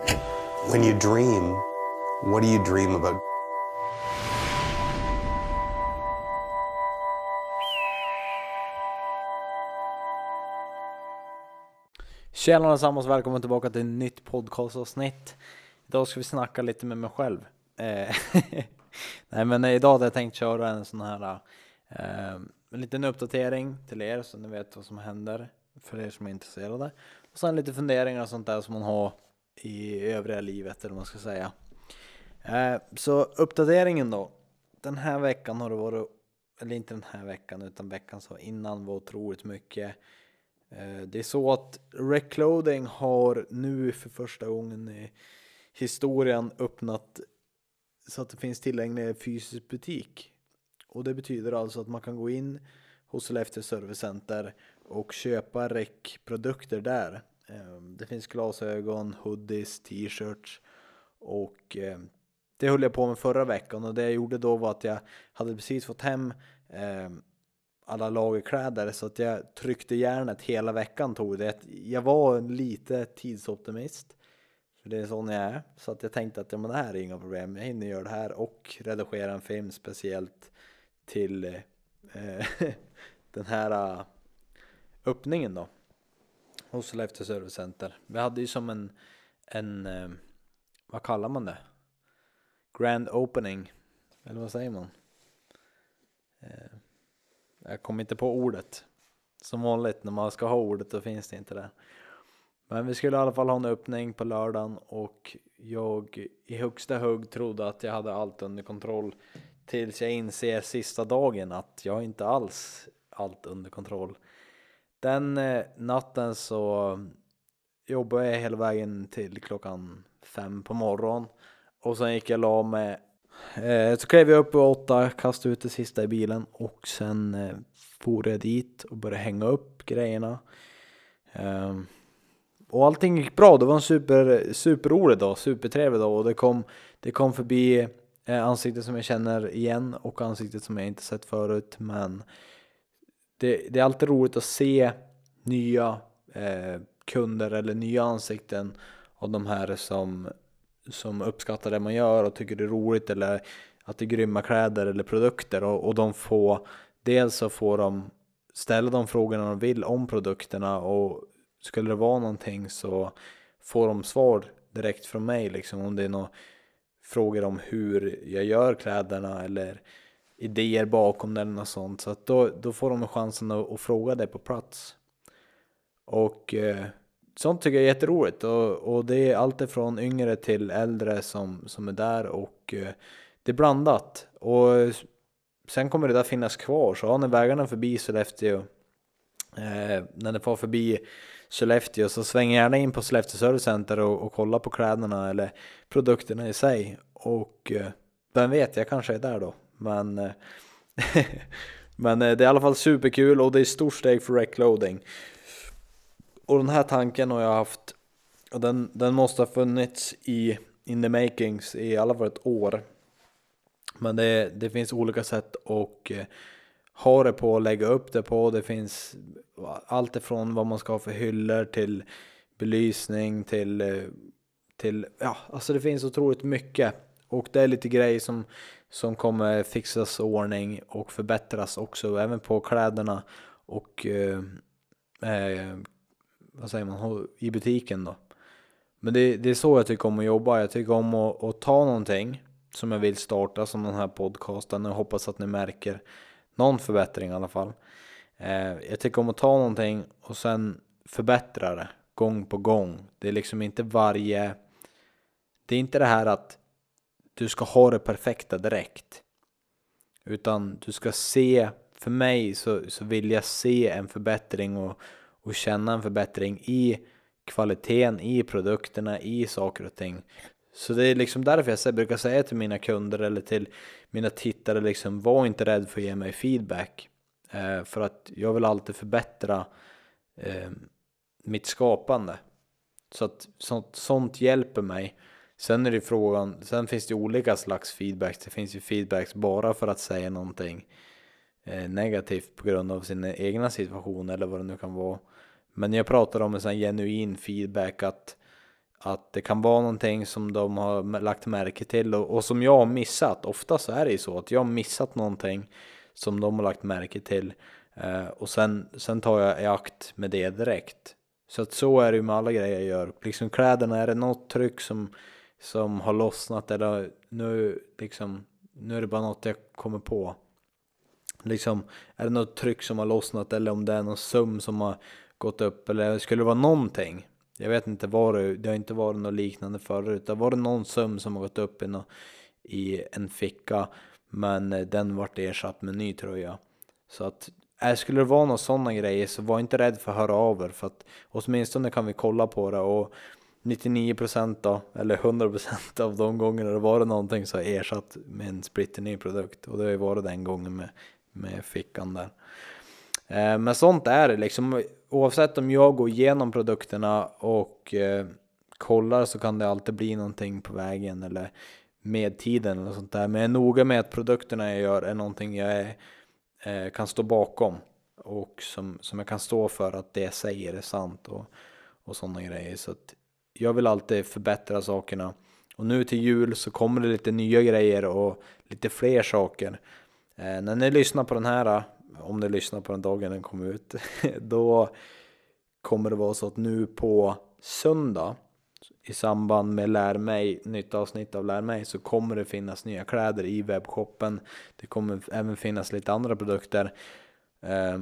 When you dream, what do you dream about? Tjena allesammans, välkommen tillbaka till ett nytt podcastavsnitt. Idag ska vi snacka lite med mig själv. Eh, nej men idag hade jag tänkt köra en sån här eh, en liten uppdatering till er så ni vet vad som händer för er som är intresserade. Och sen lite funderingar och sånt där som man har i övriga livet eller vad man ska säga. Eh, så uppdateringen då. Den här veckan har det varit, eller inte den här veckan utan veckan så innan var otroligt mycket eh, det är så att Recloading har nu för första gången i historien öppnat så att det finns tillgänglig fysisk butik. Och det betyder alltså att man kan gå in hos Sollefteå Servicecenter och köpa REC-produkter där. Ehm, det finns glasögon, hoodies, t-shirts och ehm, det höll jag på med förra veckan och det jag gjorde då var att jag hade precis fått hem ehm, alla lagerkläder så att jag tryckte järnet hela veckan tog det. Jag var lite tidsoptimist. För det är sån jag är. Så att jag tänkte att ja, men det här är inga problem. Jag hinner göra det här och redigera en film speciellt till eh, den här ah, öppningen då. Hos Sollefteå Service Center. Vi hade ju som en, en eh, vad kallar man det? Grand opening. Eller vad säger man? Eh, jag kommer inte på ordet. Som vanligt när man ska ha ordet då finns det inte där. Men vi skulle i alla fall ha en öppning på lördagen och jag i högsta hugg trodde att jag hade allt under kontroll tills jag inser sista dagen att jag inte alls allt under kontroll. Den eh, natten så jobbade jag hela vägen till klockan fem på morgonen. Och sen gick jag och la mig eh, så klev jag upp vid åtta, kastade ut det sista i bilen och sen eh, for jag dit och började hänga upp grejerna. Ehm, och allting gick bra, det var en super, superrolig dag, supertrevlig dag. Och det kom, det kom förbi ansiktet som jag känner igen och ansiktet som jag inte sett förut. Men det, det är alltid roligt att se nya eh, kunder eller nya ansikten av de här som som uppskattar det man gör och tycker det är roligt eller att det är grymma kläder eller produkter. Och, och de får dels så får de ställa de frågorna de vill om produkterna och skulle det vara någonting så får de svar direkt från mig liksom om det är några frågor om hur jag gör kläderna eller idéer bakom den och sånt. Så att då, då får de chansen att, att fråga det på plats. Och eh, sånt tycker jag är jätteroligt. Och, och det är allt ifrån yngre till äldre som, som är där och eh, det är blandat. Och sen kommer det där finnas kvar. Så har ni vägarna förbi Sollefteå eh, när ni får förbi Sollefteå så sväng gärna in på Sollefteå Service Center och, och kolla på kläderna eller produkterna i sig. Och eh, vem vet, jag kanske är där då men eh, men eh, det är i alla fall superkul och det är stort steg för Recloading och den här tanken har jag haft och den, den måste ha funnits i in the makings i alla fall ett år. Men det, det finns olika sätt att eh, ha det på, lägga upp det på. Det finns allt ifrån vad man ska ha för hyllor till belysning till, till ja, alltså det finns otroligt mycket. Och det är lite grejer som, som kommer fixas ordning och förbättras också, även på kläderna och eh, eh vad säger man, i butiken då. Men det, det är så jag tycker om att jobba. Jag tycker om att, att ta någonting som jag vill starta som den här podcasten och hoppas att ni märker någon förbättring i alla fall. Eh, jag tycker om att ta någonting och sen förbättra det gång på gång. Det är liksom inte varje... Det är inte det här att du ska ha det perfekta direkt. Utan du ska se, för mig så, så vill jag se en förbättring och, och känna en förbättring i kvaliteten, i produkterna, i saker och ting. Så det är liksom därför jag brukar säga till mina kunder eller till mina tittare liksom, var inte rädd för att ge mig feedback. Eh, för att jag vill alltid förbättra eh, mitt skapande. Så att sånt, sånt hjälper mig. Sen är det frågan, sen finns det olika slags feedbacks. Det finns ju feedbacks bara för att säga någonting eh, negativt på grund av sin egna situation eller vad det nu kan vara. Men jag pratar om en sån genuin feedback att, att det kan vara någonting som de har lagt märke till och, och som jag har missat. Ofta så är det ju så att jag har missat någonting som de har lagt märke till eh, och sen, sen tar jag i akt med det direkt. Så att så är det ju med alla grejer jag gör. Liksom kläderna, är det något tryck som, som har lossnat eller nu liksom, nu är det bara något jag kommer på. Liksom, är det något tryck som har lossnat eller om det är någon söm som har gått upp eller skulle det vara någonting. Jag vet inte vad det, det har inte varit något liknande förut. Det har varit någon söm som har gått upp i, någon, i en ficka men den vart ersatt med ny tröja. Så att äh, skulle det vara några sådana grejer så var inte rädd för att höra av er för att åtminstone kan vi kolla på det och 99% då, eller 100% av de gångerna det varit någonting så har ersatt med en splitter ny produkt och det har ju varit den gången med, med fickan där. Eh, men sånt är det liksom. Oavsett om jag går igenom produkterna och eh, kollar så kan det alltid bli någonting på vägen eller med tiden eller sånt där. Men jag är noga med att produkterna jag gör är någonting jag är, eh, kan stå bakom och som, som jag kan stå för att det jag säger är sant och, och sådana grejer. Så att jag vill alltid förbättra sakerna. Och nu till jul så kommer det lite nya grejer och lite fler saker. Eh, när ni lyssnar på den här eh, om ni lyssnar på den dagen den kommer ut, då kommer det vara så att nu på söndag i samband med Lär mig, nytt avsnitt av Lär mig, så kommer det finnas nya kläder i webbshoppen. Det kommer även finnas lite andra produkter. Eh,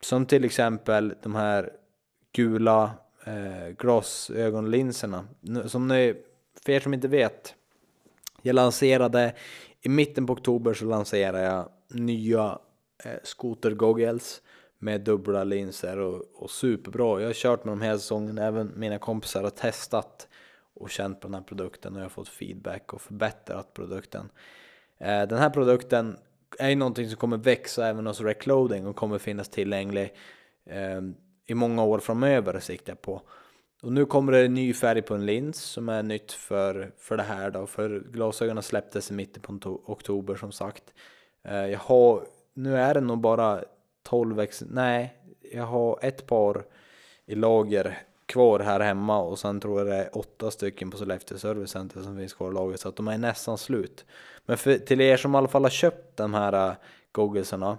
som till exempel de här gula eh, glasögonlinserna. Som ni, för er som inte vet, jag lanserade i mitten på oktober så lanserade jag nya eh, skotergoggles med dubbla linser och, och, superbra. Jag har kört med dem hela säsongen, även mina kompisar har testat och känt på den här produkten och jag har fått feedback och förbättrat produkten. Eh, den här produkten är ju någonting som kommer växa även hos Recloading och kommer finnas tillgänglig eh, i många år framöver siktar jag på. Och nu kommer det en ny färg på en lins som är nytt för, för det här då, för glasögonen släpptes i mitten på oktober som sagt. Eh, jag har nu är det nog bara 12 ex, nej, jag har ett par i lager kvar här hemma och sen tror jag det är åtta stycken på Sollefteå Service Center som finns kvar i lager så att de är nästan slut. Men för, till er som i alla fall har köpt de här eh, googlesarna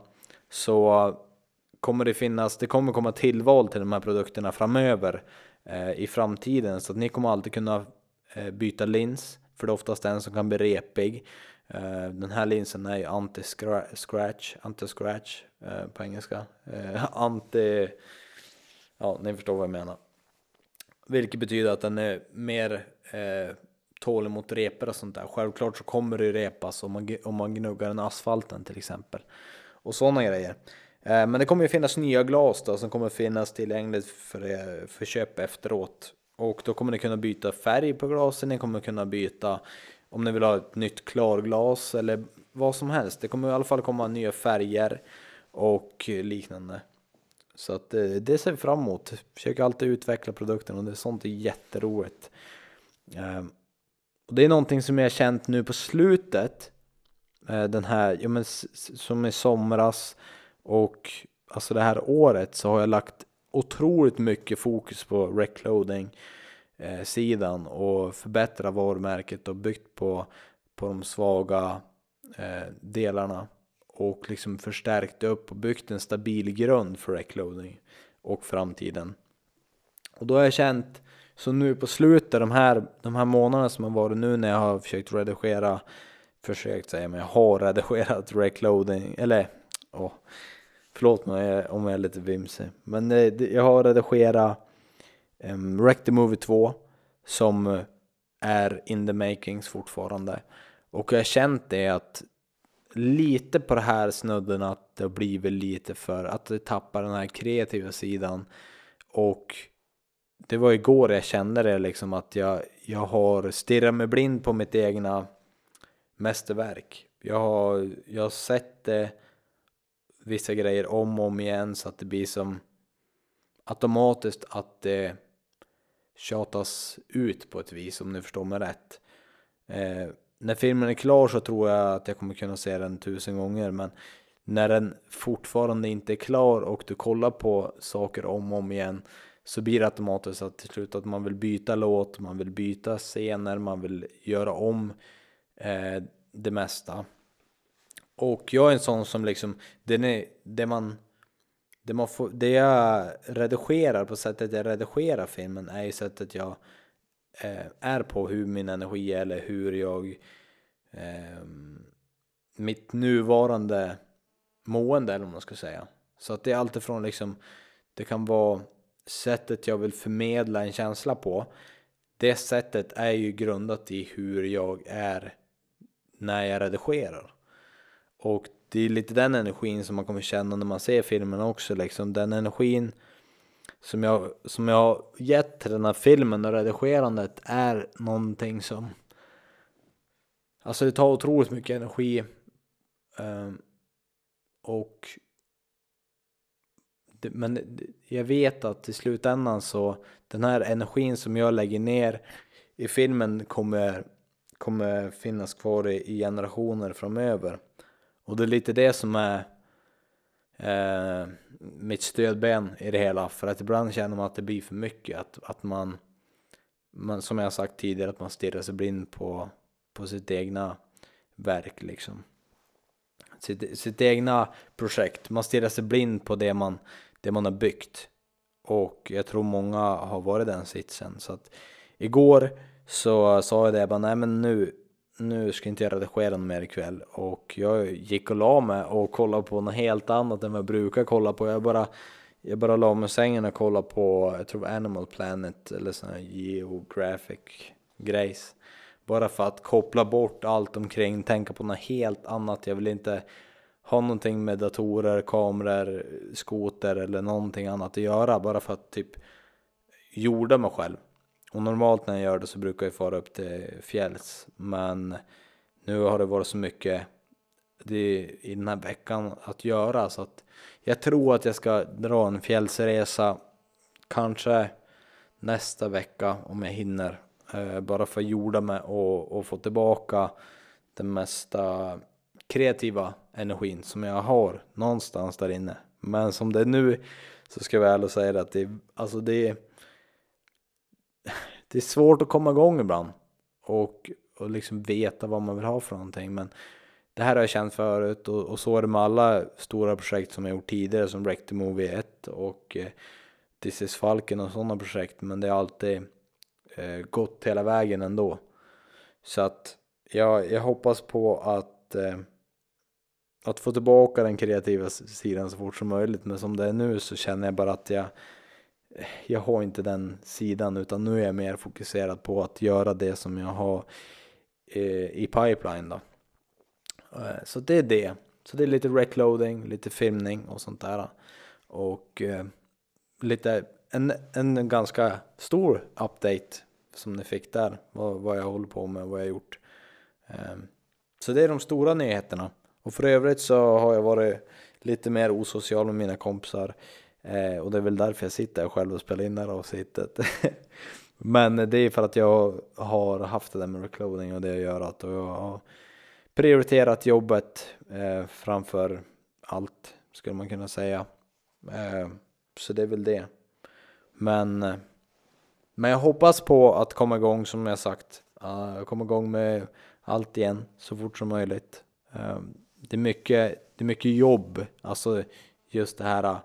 så kommer det finnas, det kommer komma tillval till de här produkterna framöver eh, i framtiden så att ni kommer alltid kunna eh, byta lins för det är oftast den som kan bli repig Eh, den här linsen är ju anti-scratch, anti-scratch eh, på engelska. Eh, anti, ja ni förstår vad jag menar. Vilket betyder att den är mer eh, tålig mot repor och sånt där. Självklart så kommer det repas om man, om man gnuggar den asfalten till exempel. Och sådana grejer. Eh, men det kommer ju finnas nya glas då som kommer finnas tillgängligt för, för köp efteråt. Och då kommer ni kunna byta färg på glasen, ni kommer kunna byta om ni vill ha ett nytt klarglas eller vad som helst. Det kommer i alla fall komma nya färger och liknande. Så att eh, det, ser vi fram emot. Försöker alltid utveckla produkten och det är sånt är jätteroligt. Eh, och det är någonting som jag har känt nu på slutet. Den här, ja men som i somras och alltså det här året så har jag lagt otroligt mycket fokus på recloading sidan och förbättra varumärket och byggt på, på de svaga eh, delarna och liksom förstärkt upp och byggt en stabil grund för Recloading och framtiden. Och då har jag känt, så nu på slutet, de här, de här månaderna som har varit nu när jag har försökt redigera, försökt säga, men jag har redigerat Recloading, eller oh, förlåt mig om jag är lite vimsig, men eh, jag har redigerat um, Wreck the Movie 2 som eh, är in the makings fortfarande. Och jag har känt det att lite på det här snudden att det har blivit lite för att det tappar den här kreativa sidan. Och det var igår jag kände det liksom att jag, jag har stirrat mig blind på mitt egna mästerverk. Jag har, jag har sett det, vissa grejer om och om igen så att det blir som automatiskt att det tjatas ut på ett vis om ni förstår mig rätt. Eh, när filmen är klar så tror jag att jag kommer kunna se den tusen gånger men när den fortfarande inte är klar och du kollar på saker om och om igen så blir det automatiskt att till slut att man vill byta låt, man vill byta scener, man vill göra om eh, det mesta. Och jag är en sån som liksom, det, är, det man det, man får, det jag redigerar på sättet jag redigerar filmen är ju sättet jag eh, är på, hur min energi är eller hur jag eh, mitt nuvarande mående eller vad man ska säga. Så att det är alltifrån liksom, det kan vara sättet jag vill förmedla en känsla på. Det sättet är ju grundat i hur jag är när jag redigerar. Och det är lite den energin som man kommer känna när man ser filmen också liksom. Den energin som jag, som jag har gett till den här filmen och redigerandet är någonting som Alltså det tar otroligt mycket energi ehm, och det, men jag vet att i slutändan så den här energin som jag lägger ner i filmen kommer, kommer finnas kvar i, i generationer framöver. Och det är lite det som är eh, mitt stödben i det hela. För att ibland känner man att det blir för mycket. Att, att man, man, som jag sagt tidigare, att man stirrar sig blind på, på sitt egna verk liksom. Sitt, sitt egna projekt. Man stirrar sig blind på det man, det man har byggt. Och jag tror många har varit den sitsen. Så att igår så sa jag det, jag bara, nej men nu, nu ska inte jag redigera mer ikväll och jag gick och la mig och kollade på något helt annat än vad jag brukar kolla på. Jag bara, jag bara la mig i sängen och kollade på, jag tror Animal Planet eller sån här geographic grejs. Bara för att koppla bort allt omkring, tänka på något helt annat. Jag vill inte ha någonting med datorer, kameror, skoter eller någonting annat att göra. Bara för att typ jorda mig själv. Och normalt när jag gör det så brukar jag fara upp till fjälls. Men nu har det varit så mycket det, i den här veckan att göra så att jag tror att jag ska dra en fjällsresa kanske nästa vecka om jag hinner. Eh, bara för att jorda mig och, och få tillbaka den mesta kreativa energin som jag har någonstans där inne. Men som det är nu så ska jag väl och säga att det, alltså det är det är svårt att komma igång ibland och, och liksom veta vad man vill ha för någonting. Men det här har jag känt förut och, och så är det med alla stora projekt som jag gjort tidigare som Wreck the Movie 1 och eh, This is Falken och sådana projekt. Men det har alltid eh, gått hela vägen ändå. Så att jag, jag hoppas på att eh, att få tillbaka den kreativa sidan så fort som möjligt. Men som det är nu så känner jag bara att jag jag har inte den sidan utan nu är jag mer fokuserad på att göra det som jag har eh, i pipeline då. Eh, så det är det. Så det är lite recloading, lite filmning och sånt där. Och eh, lite, en, en ganska stor update som ni fick där. Vad, vad jag håller på med, vad jag har gjort. Eh, så det är de stora nyheterna. Och för övrigt så har jag varit lite mer osocial med mina kompisar. Eh, och det är väl därför jag sitter här själv och spelar in det här avsnittet. Men det är för att jag har haft det där med recloading och det har gör att jag har prioriterat jobbet eh, framför allt skulle man kunna säga. Eh, så det är väl det. Men, men jag hoppas på att komma igång som jag sagt. Uh, komma igång med allt igen så fort som möjligt. Uh, det, är mycket, det är mycket jobb, alltså just det här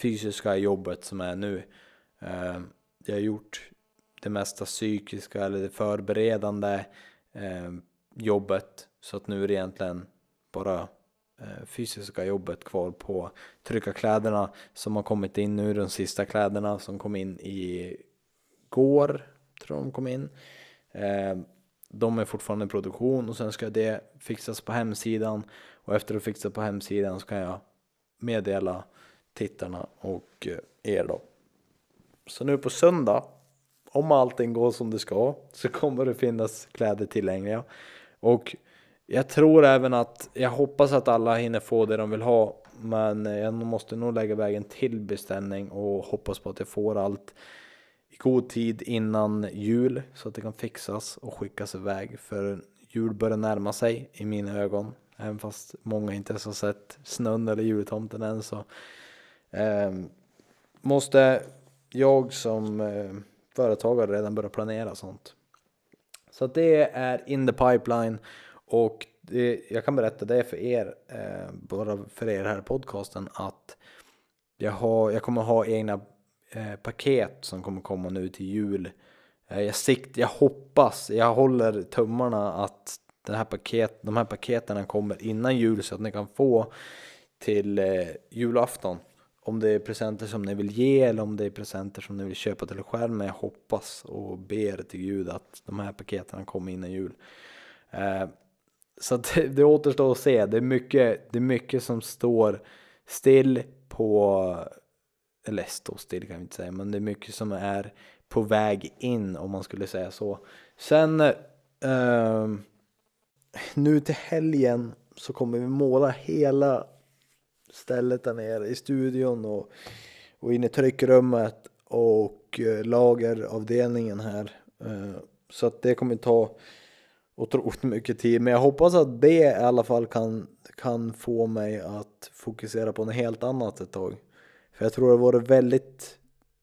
fysiska jobbet som är nu. Eh, jag har gjort det mesta psykiska eller det förberedande eh, jobbet så att nu är det egentligen bara eh, fysiska jobbet kvar på trycka kläderna som har kommit in nu, de sista kläderna som kom in i går, tror de kom in. Eh, de är fortfarande i produktion och sen ska det fixas på hemsidan och efter att fixa på hemsidan så kan jag meddela tittarna och eh, er då. Så nu på söndag, om allting går som det ska, så kommer det finnas kläder tillgängliga. Och jag tror även att, jag hoppas att alla hinner få det de vill ha. Men jag måste nog lägga vägen till beställning och hoppas på att jag får allt i god tid innan jul så att det kan fixas och skickas iväg. För jul börjar närma sig i mina ögon. Även fast många inte ens har sett snön eller jultomten än så Eh, måste jag som eh, företagare redan börja planera sånt. Så att det är in the pipeline och det, jag kan berätta det för er, eh, bara för er här i podcasten, att jag, har, jag kommer ha egna eh, paket som kommer komma nu till jul. Eh, jag, sikt, jag hoppas, jag håller tummarna att den här paket, de här paketen kommer innan jul så att ni kan få till eh, julafton. Om det är presenter som ni vill ge eller om det är presenter som ni vill köpa till er själv. Men jag hoppas och ber till Gud att de här paketen kommer innan jul. Eh, så det, det återstår att se. Det är, mycket, det är mycket som står still på, eller står still kan vi inte säga, men det är mycket som är på väg in om man skulle säga så. Sen eh, nu till helgen så kommer vi måla hela stället där nere i studion och, och in i tryckrummet och eh, lageravdelningen här. Eh, så att det kommer ta otroligt mycket tid. Men jag hoppas att det i alla fall kan, kan få mig att fokusera på något helt annat ett tag. För jag tror det vore väldigt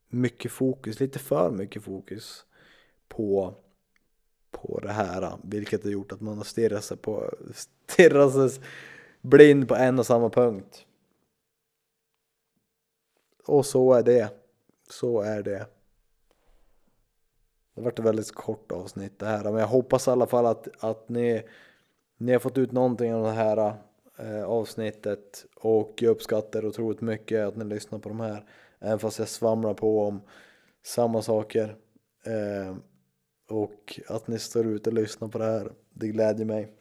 mycket fokus, lite för mycket fokus på, på det här. Vilket har gjort att man har stirrat sig, på, stirrat sig blind på en och samma punkt. Och så är det. Så är det. Det vart varit ett väldigt kort avsnitt det här. Men jag hoppas i alla fall att, att ni, ni har fått ut någonting av det här eh, avsnittet. Och jag uppskattar otroligt mycket att ni lyssnar på de här. Även fast jag svamlar på om samma saker. Eh, och att ni står ut och lyssnar på det här. Det glädjer mig.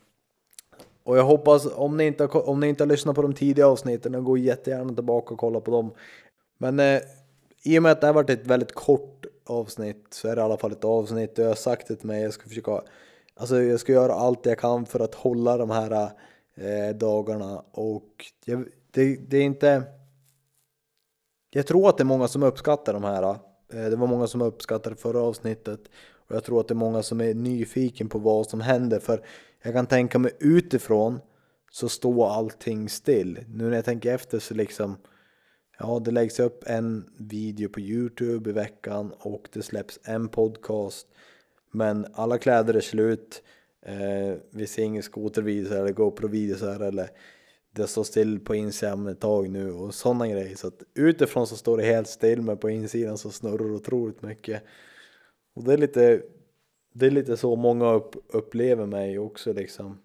Och jag hoppas om ni inte har, om ni inte har lyssnat på de tidiga avsnitten, gå jättegärna tillbaka och kolla på dem. Men eh, i och med att det här varit ett väldigt kort avsnitt så är det i alla fall ett avsnitt och jag har sagt det till mig, jag ska försöka, alltså jag ska göra allt jag kan för att hålla de här eh, dagarna och jag, det, det är inte, jag tror att det är många som uppskattar de här, eh, det var många som uppskattade förra avsnittet och jag tror att det är många som är nyfiken på vad som händer för jag kan tänka mig utifrån så står allting still. Nu när jag tänker efter så liksom Ja, det läggs upp en video på Youtube i veckan och det släpps en podcast. Men alla kläder är slut. Eh, vi ser ingen skotervideor eller GoPro-videos eller det står still på insidan ett tag nu och sådana grejer. Så att utifrån så står det helt still men på insidan så snurrar det otroligt mycket. Och det är lite, det är lite så många upp, upplever mig också liksom.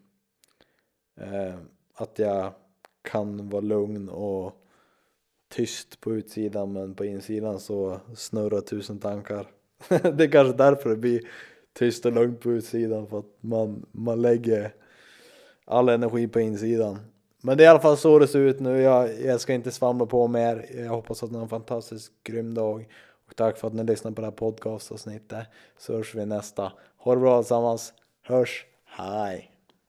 Eh, att jag kan vara lugn och tyst på utsidan men på insidan så snurrar tusen tankar. det är kanske därför det blir tyst och lugnt på utsidan för att man, man lägger all energi på insidan. Men det är i alla fall så det ser ut nu. Jag, jag ska inte svamla på mer. Jag hoppas att ni har en fantastiskt grym dag. Och tack för att ni lyssnar på det här podcastavsnittet. Så hörs vi nästa. Ha det bra allesammans. Hörs. Hej.